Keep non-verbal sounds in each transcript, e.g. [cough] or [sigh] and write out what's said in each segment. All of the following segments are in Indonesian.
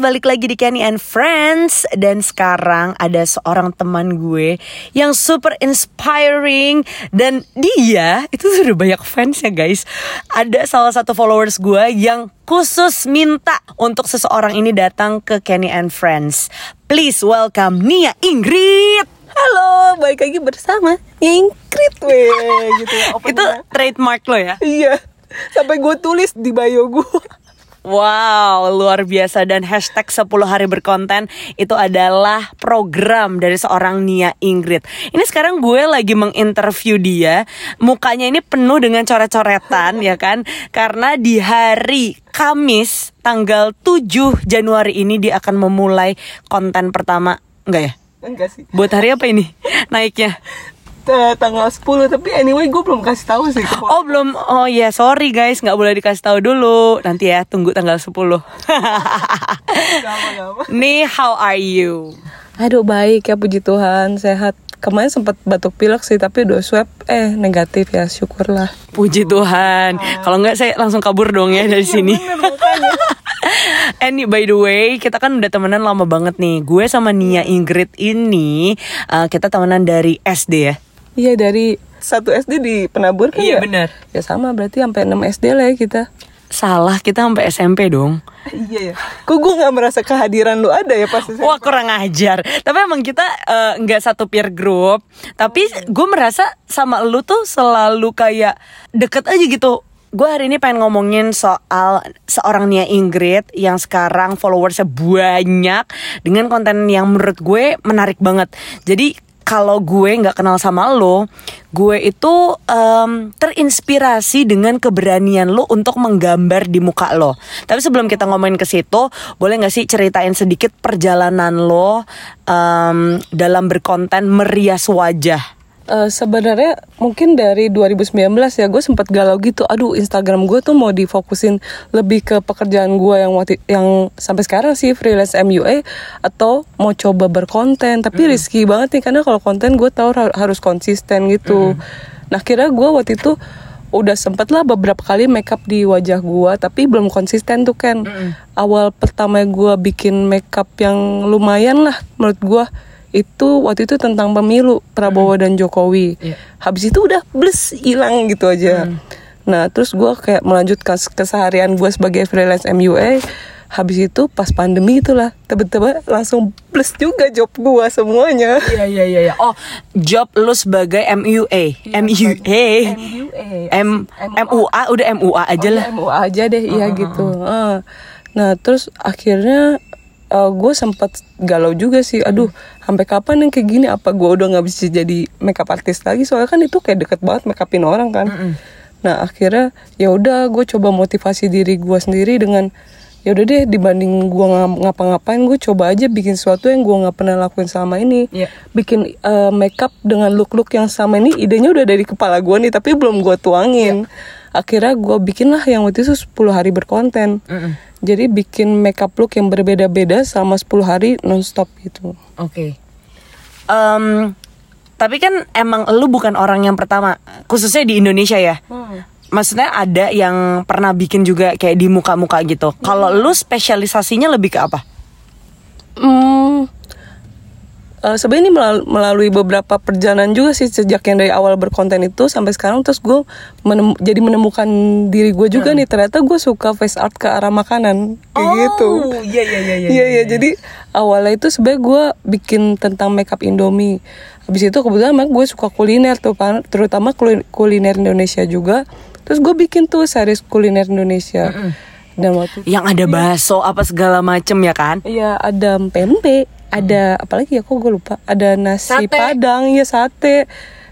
balik lagi di Kenny and Friends. Dan sekarang ada seorang teman gue yang super inspiring. Dan dia, itu sudah banyak fans ya guys. Ada salah satu followers gue yang khusus minta untuk seseorang ini datang ke Kenny and Friends. Please welcome Nia Ingrid. Halo, balik lagi bersama Ingrid weh gitu. Ya [laughs] Itu trademark lo ya? Iya Sampai gue tulis di bio gue Wow, luar biasa dan hashtag 10 hari berkonten itu adalah program dari seorang Nia Ingrid. Ini sekarang gue lagi menginterview dia, mukanya ini penuh dengan coret-coretan ya kan? Karena di hari Kamis tanggal 7 Januari ini dia akan memulai konten pertama. Enggak ya? Enggak sih Buat hari apa ini naiknya? Ta- Tanggal 10 Tapi anyway gue belum kasih tahu sih Oh belum, oh ya sorry guys, nggak boleh dikasih tahu dulu. Nanti ya, tunggu tanggal 10 Gak apa-apa Nih, how are you? Aduh baik ya puji Tuhan Sehat Kemarin sempat batuk pilek sih Tapi udah swab Eh negatif ya syukurlah Puji Tuhan. Kalau nggak saya langsung kabur dong ya dari sini. And [laughs] by the way, kita kan udah temenan lama banget nih. Gue sama Nia Ingrid ini uh, kita temenan dari SD ya. Iya dari satu SD di Penabur kan Iya, ya? benar. Ya sama berarti sampai 6 SD lah ya kita Salah, kita sampai SMP dong. [laughs] Iya ya Kok gue gak merasa kehadiran lu ada ya pas SMP? Wah kurang ajar. Tapi emang kita eh, nggak satu peer group. Tapi gue merasa sama lu tuh selalu kayak deket aja gitu. Gue hari ini pengen ngomongin soal seorang Nia Ingrid yang sekarang followersnya banyak dengan konten yang menurut gue menarik banget. Jadi kalau gue nggak kenal sama lo, gue itu em, terinspirasi dengan keberanian lo untuk menggambar di muka lo. Tapi sebelum kita ngomongin ke situ, boleh nggak sih ceritain sedikit perjalanan lo em, dalam berkonten merias wajah? Eh, sebenarnya mungkin dari 2019 ya gue sempat galau gitu. Aduh Instagram gue tuh mau difokusin lebih ke pekerjaan gue yang waktu yang sampai sekarang sih freelance MUA atau mau coba berkonten. Tapi risky banget nih karena kalau konten gue tahu har- harus konsisten gitu. Nah kira gue waktu itu udah sempet lah beberapa kali makeup di wajah gue tapi belum konsisten tuh kan awal pertama gue bikin makeup yang lumayan lah menurut gue itu waktu itu tentang pemilu Prabowo dan Jokowi. Iya. Habis itu udah bles hilang gitu aja. Nah terus gue kayak melanjutkan keseharian gue sebagai freelance MUA. Habis itu pas pandemi itulah tiba-tiba langsung bles juga job gue semuanya. Iya iya iya. iya. Oh, job lu sebagai MUA, MUA, M MUA udah MUA aja lah. Oh, MUA aja deh, iya gitu. Ah. Nah terus akhirnya gue sempat galau juga sih. Aduh, sampai kapan yang kayak gini? Apa gue udah nggak bisa jadi makeup artist lagi? Soalnya kan itu kayak deket banget makeupin orang kan. Nah akhirnya ya udah gue coba motivasi diri gue sendiri dengan ya udah deh dibanding gue ngapa-ngapain gue coba aja bikin sesuatu yang gue nggak pernah lakuin selama ini Iya. bikin eh, makeup dengan look-look yang sama ini idenya udah dari kepala gue nih tapi belum gue tuangin akhirnya gue bikin lah yang waktu itu 10 hari berkonten jadi bikin makeup look yang berbeda-beda selama 10 hari nonstop gitu Oke. Em, tapi kan emang lu bukan orang yang pertama, khususnya di Indonesia ya. Maksudnya ada yang pernah bikin juga kayak di muka-muka gitu. Kalau lu spesialisasinya lebih ke apa? Hmm, eh, sebenarnya ini melal- melalui beberapa perjalanan juga sih sejak yang dari awal berkonten itu sampai sekarang terus gue menem- jadi menemukan diri gue juga nih ternyata gue suka face art ke arah makanan kayak gitu. iya iya iya Iya iya jadi awalnya itu sebenarnya gue bikin tentang makeup Indomie. Habis itu kebetulan emang gue suka kuliner tuh kan, terutama kuli- kuliner Indonesia juga. Terus gue bikin tuh series kuliner Indonesia. Dan waktu Yang ada bakso apa segala macem ya kan? Iya ada pempek, ada apalagi ya kok gue lupa, ada nasi Sate. padang, ya sate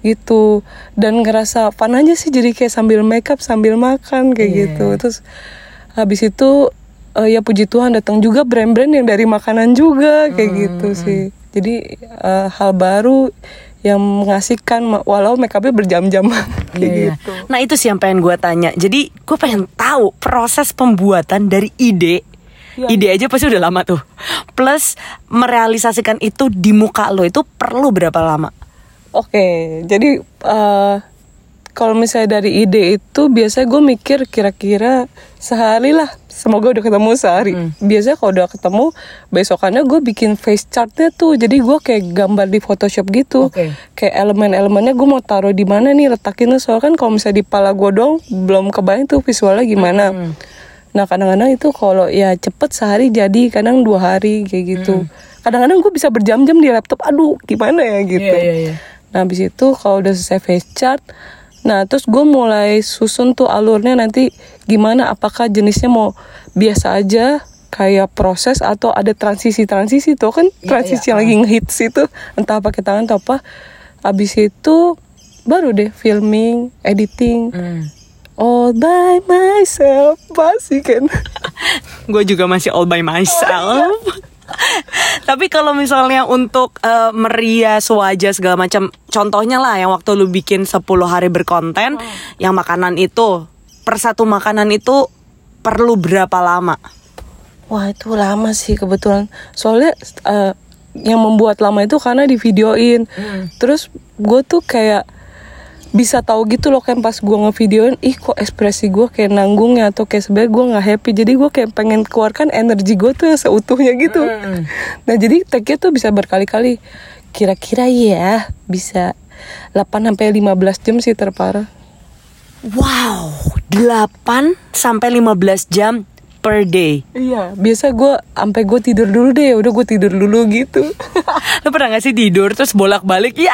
gitu. Dan ngerasa fun aja sih jadi kayak sambil makeup sambil makan kayak Iya. gitu. Terus habis itu eh, ya puji Tuhan datang juga brand-brand yang dari makanan juga kayak gitu sih. Jadi eh, hal baru yang mengasihkan walau makeupnya berjam-jam [laughs] kayak Iya, iya. gitu. Nah itu sih yang pengen gue tanya. Jadi gue pengen tahu proses pembuatan dari ide. Iya. Ide aja pasti udah lama tuh. Plus merealisasikan itu di muka lo itu perlu berapa lama? Oke, jadi eh, kalau misalnya dari ide itu biasanya gue mikir kira-kira sehari lah semoga udah ketemu sehari biasanya kalau udah ketemu besokannya gue bikin face chartnya tuh jadi gue kayak gambar di Photoshop gitu Oke. kayak elemen-elemennya gue mau taruh di mana nih letakin tuh soalnya kan kalau misalnya di pala gue dong belum kebayang tuh visualnya gimana nah kadang-kadang itu kalau ya cepet sehari jadi kadang dua hari kayak gitu. Kadang-kadang gue bisa berjam-jam di laptop aduh gimana ya? Gitu. Iya, iya, iya. Nah habis itu kalau udah selesai face chart Nah terus gue mulai susun tuh alurnya nanti gimana apakah jenisnya mau biasa aja kayak proses atau ada transisi-transisi tuh kan transisi yang lagi ngehits itu entah pakai tangan atau apa. Habis itu baru deh filming editing. Hmm. All by myself. Pasti kan? [laughs] Gue juga masih all by myself. [laughs] Tapi kalau misalnya untuk eh, merias wajah segala macam, contohnya lah yang waktu lu bikin 10 hari berkonten, yang makanan itu per satu makanan itu perlu berapa lama? Wah itu lama sih kebetulan. Soalnya eh, yang membuat lama itu karena di videoin. Terus gue tuh kayak bisa tahu gitu loh kan pas gue ngevideoin ih kok ekspresi gue kayak nanggung ya atau kayak sebenarnya gue nggak happy. Jadi gue kayak pengen keluarkan energi gue tuh yang seutuhnya gitu. Nah jadi tagnya tuh bisa berkali-kali. Kira-kira ya bisa 8 sampai 15 jam sih terparah. Wow, 8 sampai 15 jam per day. iya biasa gue sampai gue tidur dulu deh udah gue tidur dulu gitu. [laughs] Lu pernah gak sih tidur terus bolak-balik ya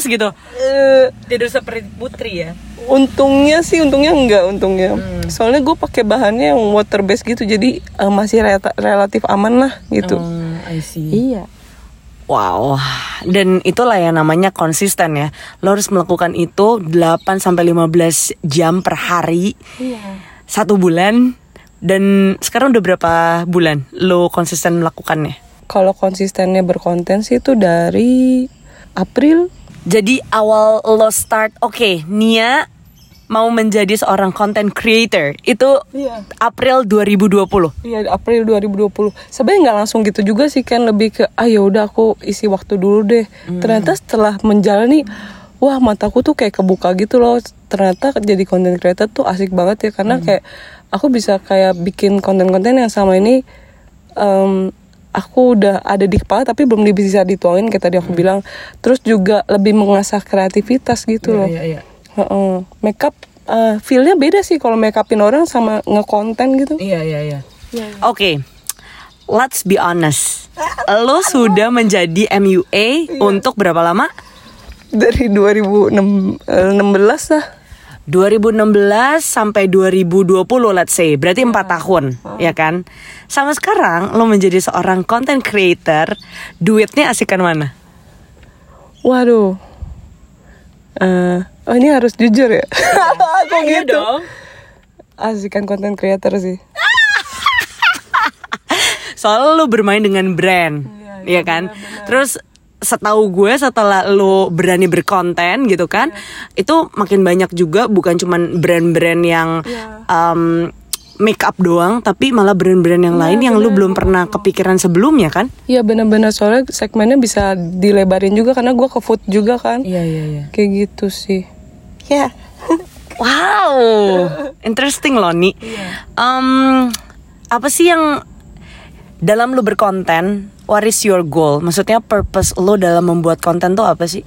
kampus gitu? Eh, Tidur seperti putri ya? Untungnya sih, untungnya enggak untungnya. Soalnya gue pakai bahannya yang water based gitu, jadi eh, masih rela- relatif aman lah gitu. Hmm, I see. Iya. Wow, dan itulah yang namanya konsisten ya. Lo harus melakukan itu 8 sampai 15 jam per hari. Satu bulan dan sekarang udah berapa bulan lo konsisten melakukannya? Kalau konsistennya berkonten sih itu dari April. Jadi awal lo start, oke, Nia mau menjadi seorang content creator itu Iya. April 2020. Iya, April 2020. Sebenarnya nggak langsung gitu juga sih kan lebih ke ah ya udah aku isi waktu dulu deh. Ternyata setelah menjalani wah mataku tuh kayak kebuka gitu loh. Ternyata jadi content creator tuh asik banget ya karena kayak aku bisa kayak bikin konten-konten yang sama ini em, aku udah ada di kepala tapi belum bisa dituangin kayak tadi aku bilang. Terus juga lebih mengasah kreativitas gitu loh. iya. Heeh. Makeup eh, feel-nya beda sih kalau makeupin orang sama ngekonten gitu. Iya iya iya. Oke, let's be honest. Lo sudah menjadi MUA untuk berapa lama? dari 2016 lah 2016 sampai 2020 let's say. Berarti empat tahun ya kan? Sama sekarang lo menjadi seorang content creator duitnya asikan mana? Waduh. Eh, oh ini harus jujur ya? [laughs] Kok Iya gitu. dong. asikan konten creator sih. [laughs] Soalnya lo bermain dengan brand ya kan? terus setahu gue setelah lo berani berkonten gitu kan itu makin banyak juga bukan cuman brand-brand yang um, make up doang tapi malah brand-brand yang lain yang lo belum pernah kepikiran sebelumnya kan? Iya benar-benar soalnya segmennya bisa dilebarin juga karena gue ke food juga kan. Iya iya iya. Kayak gitu sih. Ya. Wow, interesting loh nih. Em, apa sih yang dalam lo berkonten? What is your goal? Maksudnya purpose lo dalam membuat konten tuh apa sih?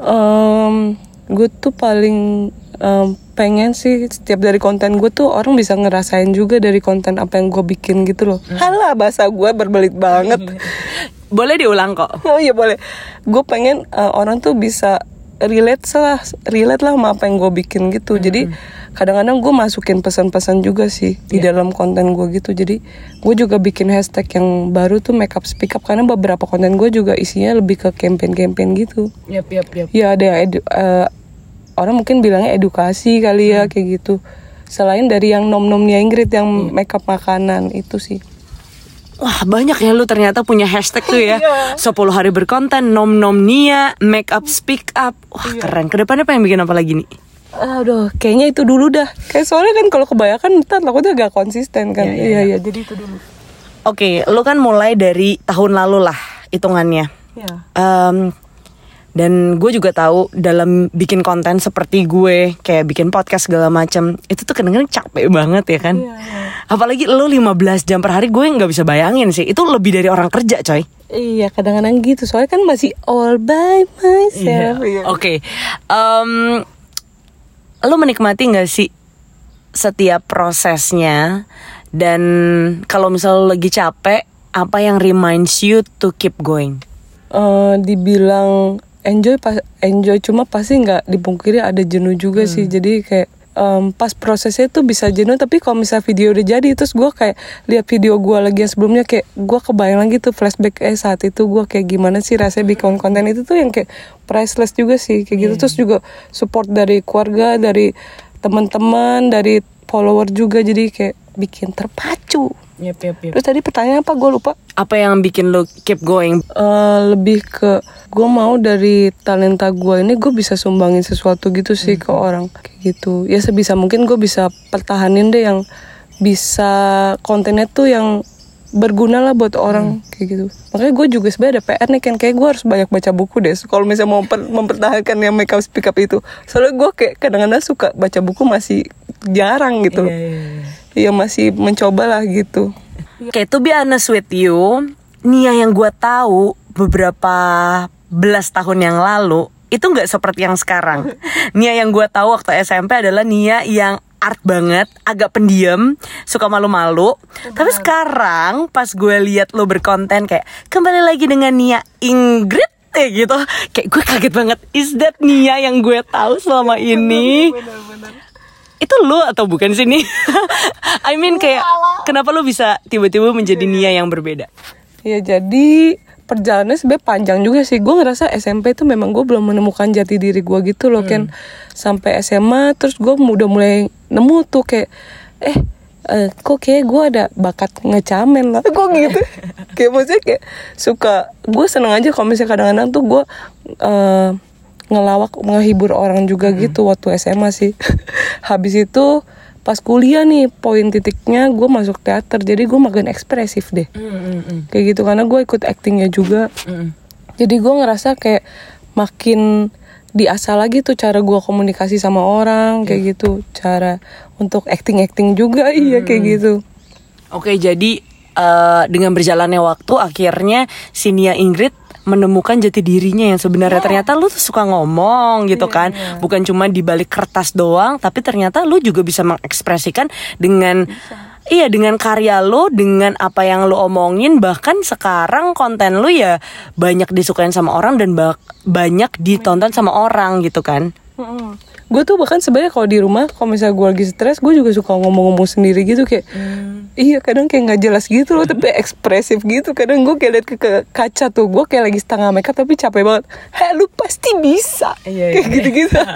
Em, gue tuh paling em, pengen sih setiap dari konten gue tuh orang bisa ngerasain juga dari konten apa yang gue bikin gitu loh. Halah bahasa gue berbelit banget. [laughs] Boleh diulang kok. Oh iya boleh. Gue pengen eh, orang tuh bisa relate lah, relate lah sama apa yang gue bikin gitu. Jadi kadang-kadang gue masukin pesan-pesan juga sih di dalam konten gue gitu. Jadi gue juga bikin hashtag yang baru tuh makeup speak up karena beberapa konten gue juga isinya lebih ke campaign-campaign gitu. Yap yap yap. Ya ada yang edu- eh, orang mungkin bilangnya edukasi kali ya kayak gitu. Selain dari yang nom-nomnya Ingrid yang makeup makanan itu sih. Wah banyak ya lu ternyata punya hashtag tuh ya [laughs] 10 hari berkonten Nom nom Nia Make up speak up Wah keren Ke depannya pengen bikin apa lagi nih? Aduh, kayaknya itu dulu dah. Kayak soalnya kan kalau kebanyakan ntar takutnya gak konsisten kan. Iya, iya, Iya, iya. iya, jadi itu dulu. Oke lu kan mulai dari tahun lalu lah Hitungannya Iya. Em, dan gue juga tahu dalam bikin konten seperti gue kayak bikin podcast segala macam itu tuh kadang-kadang capek banget ya kan apalagi lo 15 jam per hari gue nggak bisa bayangin sih itu lebih dari orang kerja coy Iya kadang-kadang gitu soalnya kan masih all by myself. Iya. Oke, Em, lo menikmati nggak sih setiap prosesnya? Dan kalau misal lo lagi capek, apa yang reminds you to keep going? Eh, dibilang enjoy pas enjoy cuma pasti nggak dipungkiri ada jenuh juga sih. Jadi kayak em, pas prosesnya tuh bisa jenuh tapi kalau misalnya video udah jadi terus gue kayak lihat video gue lagi yang sebelumnya kayak gue kebayang lagi tuh flashback eh saat itu gue kayak gimana sih rasanya bikin konten itu tuh yang kayak priceless juga sih kayak gitu. Terus juga support dari keluarga dari teman-teman dari follower juga jadi kayak bikin terpacu Yep, yep, yep. terus tadi pertanyaan apa? Gue lupa. Apa yang bikin lo keep going? Eh, lebih ke gue mau dari talenta gue ini gue bisa sumbangin sesuatu gitu sih ke orang kayak gitu. Ya sebisa mungkin gue bisa pertahanin deh yang bisa kontennya tuh yang berguna lah buat orang kayak gitu. Makanya gue juga sebenarnya ada PR nih kan kayak gue harus banyak baca buku deh kalau misalnya mau memper- mempertahankan yang make up speak up itu. Soalnya gue kayak kadang-kadang suka baca buku masih jarang gitu Iya masih mencoba lah gitu Oke, to be honest with you, Nia yang gue tahu beberapa belas tahun yang lalu itu nggak seperti yang sekarang. [laughs] Nia yang gue tahu waktu SMP adalah Nia yang art banget, agak pendiam, suka malu-malu. Tapi sekarang pas gue lihat lo berkonten kayak kembali lagi dengan Nia Ingrid ya gitu, kayak gue kaget banget. Is that Nia yang gue tahu selama ini? Itu lo atau bukan sih nih? [laughs] I mean kayak kenapa lo bisa tiba-tiba menjadi Nia yang berbeda? Ya jadi perjalanannya sebenarnya panjang juga sih. Gue ngerasa SMP itu memang gue belum menemukan jati diri gue gitu loh kan. Sampai SMA terus gue udah mulai nemu tuh kayak eh eh, kok kayak gue ada bakat ngecamen lah. [laughs] Gue gitu. kayak maksudnya kayak suka gue seneng aja kalau misalnya kadang-kadang tuh gue eh, ngelawak ngehibur orang juga gitu waktu SMA sih. [laughs] Habis itu pas kuliah nih poin titiknya gue masuk teater jadi gue makin ekspresif deh. Kayak gitu karena gue ikut actingnya juga. Jadi gue ngerasa kayak makin diasah lagi tuh cara gue komunikasi sama orang kayak gitu. Cara untuk acting acting juga [laughs] iya kayak gitu. Oke, jadi eh, dengan berjalannya waktu akhirnya si Nia Ingrid menemukan jati dirinya yang sebenarnya. Ternyata lu tuh suka ngomong gitu kan. bukan cuma di balik kertas doang tapi ternyata lu juga bisa mengekspresikan dengan Iya dengan karya lo, dengan apa yang lo omongin, bahkan sekarang konten lo ya banyak disukain sama orang dan bak- banyak ditonton sama orang gitu kan. Gue tuh bahkan sebenarnya kalau di rumah kalau misalnya gue lagi stres gue juga suka ngomong-ngomong sendiri gitu kayak iya kadang kayak nggak jelas gitu loh [laughs] tapi ekspresif gitu. Kadang gue kayak liat ke, ke kaca tuh gue kayak lagi setengah makeup tapi capek banget. Heh lu pasti bisa. Iya, kayak iya. gitu-gitu. [laughs]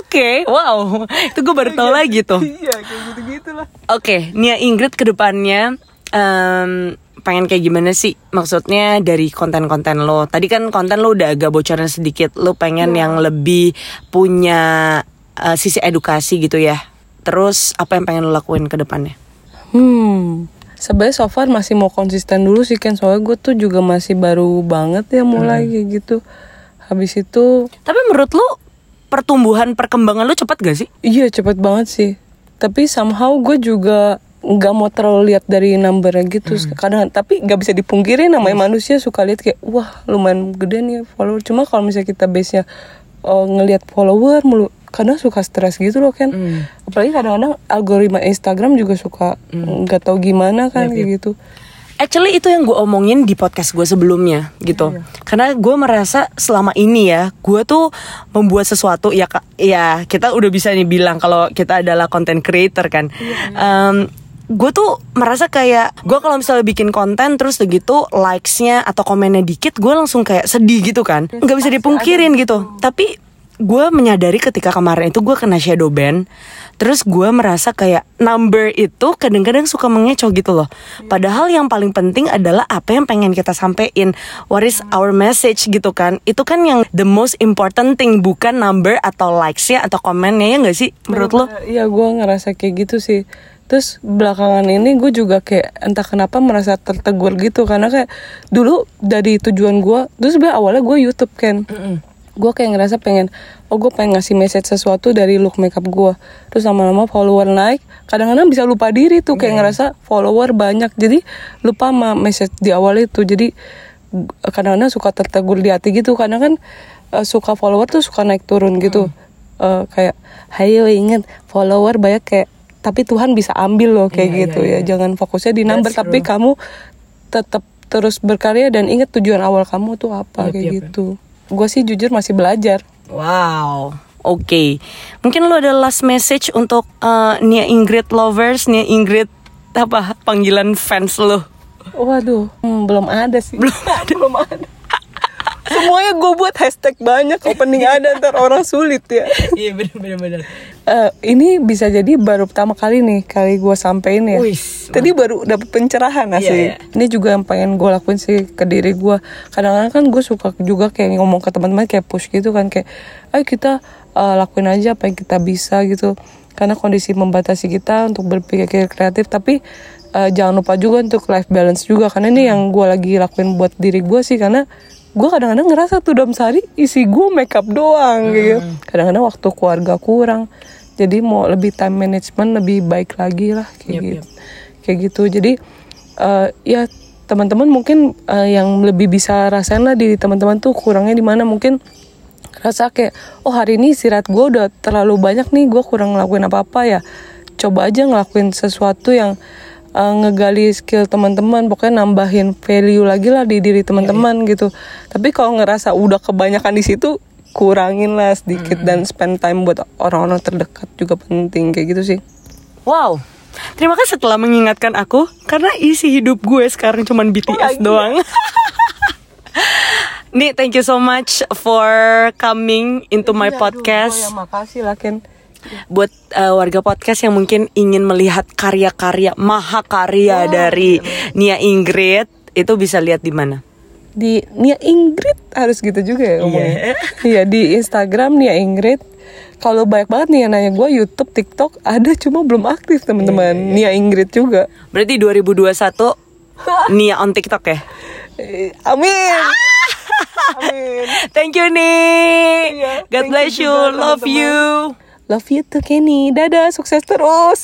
Oke, wow, itu gue baru tahu lagi tuh. iya kayak gitu-gitu lah. Oke, Nia Ingrid ke depannya em, pengen kayak gimana sih? Maksudnya dari konten-konten lo. Tadi kan konten lo udah agak bocoran sedikit. Lo pengen yang lebih punya eh, sisi edukasi gitu ya. Terus apa yang pengen lo lakuin ke depannya? Hmm, sebenarnya so far masih mau konsisten dulu sih kan soalnya gue tuh juga masih baru banget ya mulai kayak gitu. Habis itu Tapi menurut lo pertumbuhan perkembangan lo cepat gak sih? iya cepet banget sih. Tapi somehow gue juga nggak mau terlalu lihat dari numbernya gitu. Kadang tapi nggak bisa dipungkiri namanya manusia suka lihat kayak wah lumayan gede nih follower. Cuma kalau misalnya kita base nya ngelihat follower mulu kadang suka stres gitu loh kan apalagi kadang-kadang algoritma Instagram juga suka nggak tahu gimana kan kayak gitu. Actually itu yang gue omongin di podcast gue sebelumnya gitu. Karena gue merasa selama ini ya, gue tuh membuat sesuatu ya ya kita udah bisa nih bilang kalau kita adalah content creator kan. Em, gue tuh merasa kayak gue kalau misalnya bikin konten terus begitu likesnya atau komennya dikit, gue langsung kayak sedih gitu kan. Nggak bisa dipungkirin gitu. Tapi gue menyadari ketika kemarin itu gue kena shadow ban. Terus gue merasa kayak number itu kadang-kadang suka mengecoh gitu loh. Padahal yang paling penting adalah apa yang pengen kita sampein. What is our message gitu kan. Itu kan yang the most important thing bukan number atau likesnya atau komennya ya nggak sih? Menurut lo? Iya gue ngerasa kayak gitu sih terus belakangan ini gue juga kayak entah kenapa merasa tertegur gitu karena kayak dulu dari tujuan gue terus sebenarnya awalnya gue YouTube kan gue kayak ngerasa pengen oh gue pengen ngasih message sesuatu dari look makeup gue terus lama-lama follower naik kadang-kadang bisa lupa diri tuh kayak ngerasa follower banyak. Jadi lupa sama message di awal itu. Jadi kadang-kadang suka tertegur di hati gitu. Karena kan eh, suka follower tuh suka naik turun gitu. Eh, kayak hayo inget follower banyak kayak tapi Tuhan bisa ambil loh kayak Iya, iya, gitu iya. ya jangan fokusnya di number That's tapi true. kamu tetap terus berkarya dan ingat tujuan awal kamu tuh apa Yep, kayak yep, yep. gitu gue sih jujur masih belajar Wow. Oke, mungkin lo ada last message untuk uh, Nia Ingrid lovers, Nia Ingrid apa panggilan fans lo? Waduh, hmm, belum ada sih. Belum ada, [laughs] belum ada. Semuanya gue buat hashtag banyak, opening ada ntar orang sulit ya. Iya benar benar. Eh, ini bisa jadi baru pertama kali nih kali gue sampein ya. Wis, Tadi baru dapet pencerahan asli. Iya, iya. Ini juga yang pengen gue lakuin sih ke diri gue. Kadang-kadang kan gue suka juga kayak ngomong ke teman-teman kayak push gitu kan kayak, ayo kita eh, lakuin aja apa yang kita bisa gitu. Karena kondisi membatasi kita untuk berpikir kreatif, tapi eh, jangan lupa juga untuk life balance juga. Karena ini yang gue lagi lakuin buat diri gue sih karena gue kadang-kadang ngerasa tuh dalam sehari isi gue makeup doang gitu. Kadang-kadang waktu keluarga kurang. Jadi mau lebih time management lebih baik lagi lah kayak Yep, gitu. Kayak gitu. Jadi eh, ya teman-teman mungkin eh, yang lebih bisa rasain lah di teman-teman tuh kurangnya di mana mungkin rasa kayak oh hari ini istirahat gue udah terlalu banyak nih gue kurang ngelakuin apa-apa ya coba aja ngelakuin sesuatu yang eh, ngegali skill teman-teman pokoknya nambahin value lagi lah di diri teman-teman gitu tapi kalau ngerasa udah kebanyakan di situ kurangin lah sedikit dan spend time buat orang-orang terdekat juga penting kayak gitu sih Wow. Terima kasih setelah mengingatkan aku karena isi hidup gue sekarang cuman BTS lagi ya? doang. [laughs] Nih, thank you so much for coming into my Iya, aduh, podcast. gue yang makasih lah Ken buat uh, warga podcast yang mungkin ingin melihat karya-karya mahakarya dari Nia Ingrid itu bisa lihat di mana? di Nia Ingrid harus gitu juga ya ngomongnya. Iya di Instagram Nia Ingrid. Kalau banyak banget nih yang nanya gue YouTube, TikTok ada cuma belum aktif teman-teman. Nia Ingrid juga. Berarti 2021 [laughs] Nia on TikTok ya? Eh, Amin. [laughs] Amin. Thank you nih. Iya, God thank bless you you. Love teman-teman. you. Love you too Kenny. Dadah, sukses terus.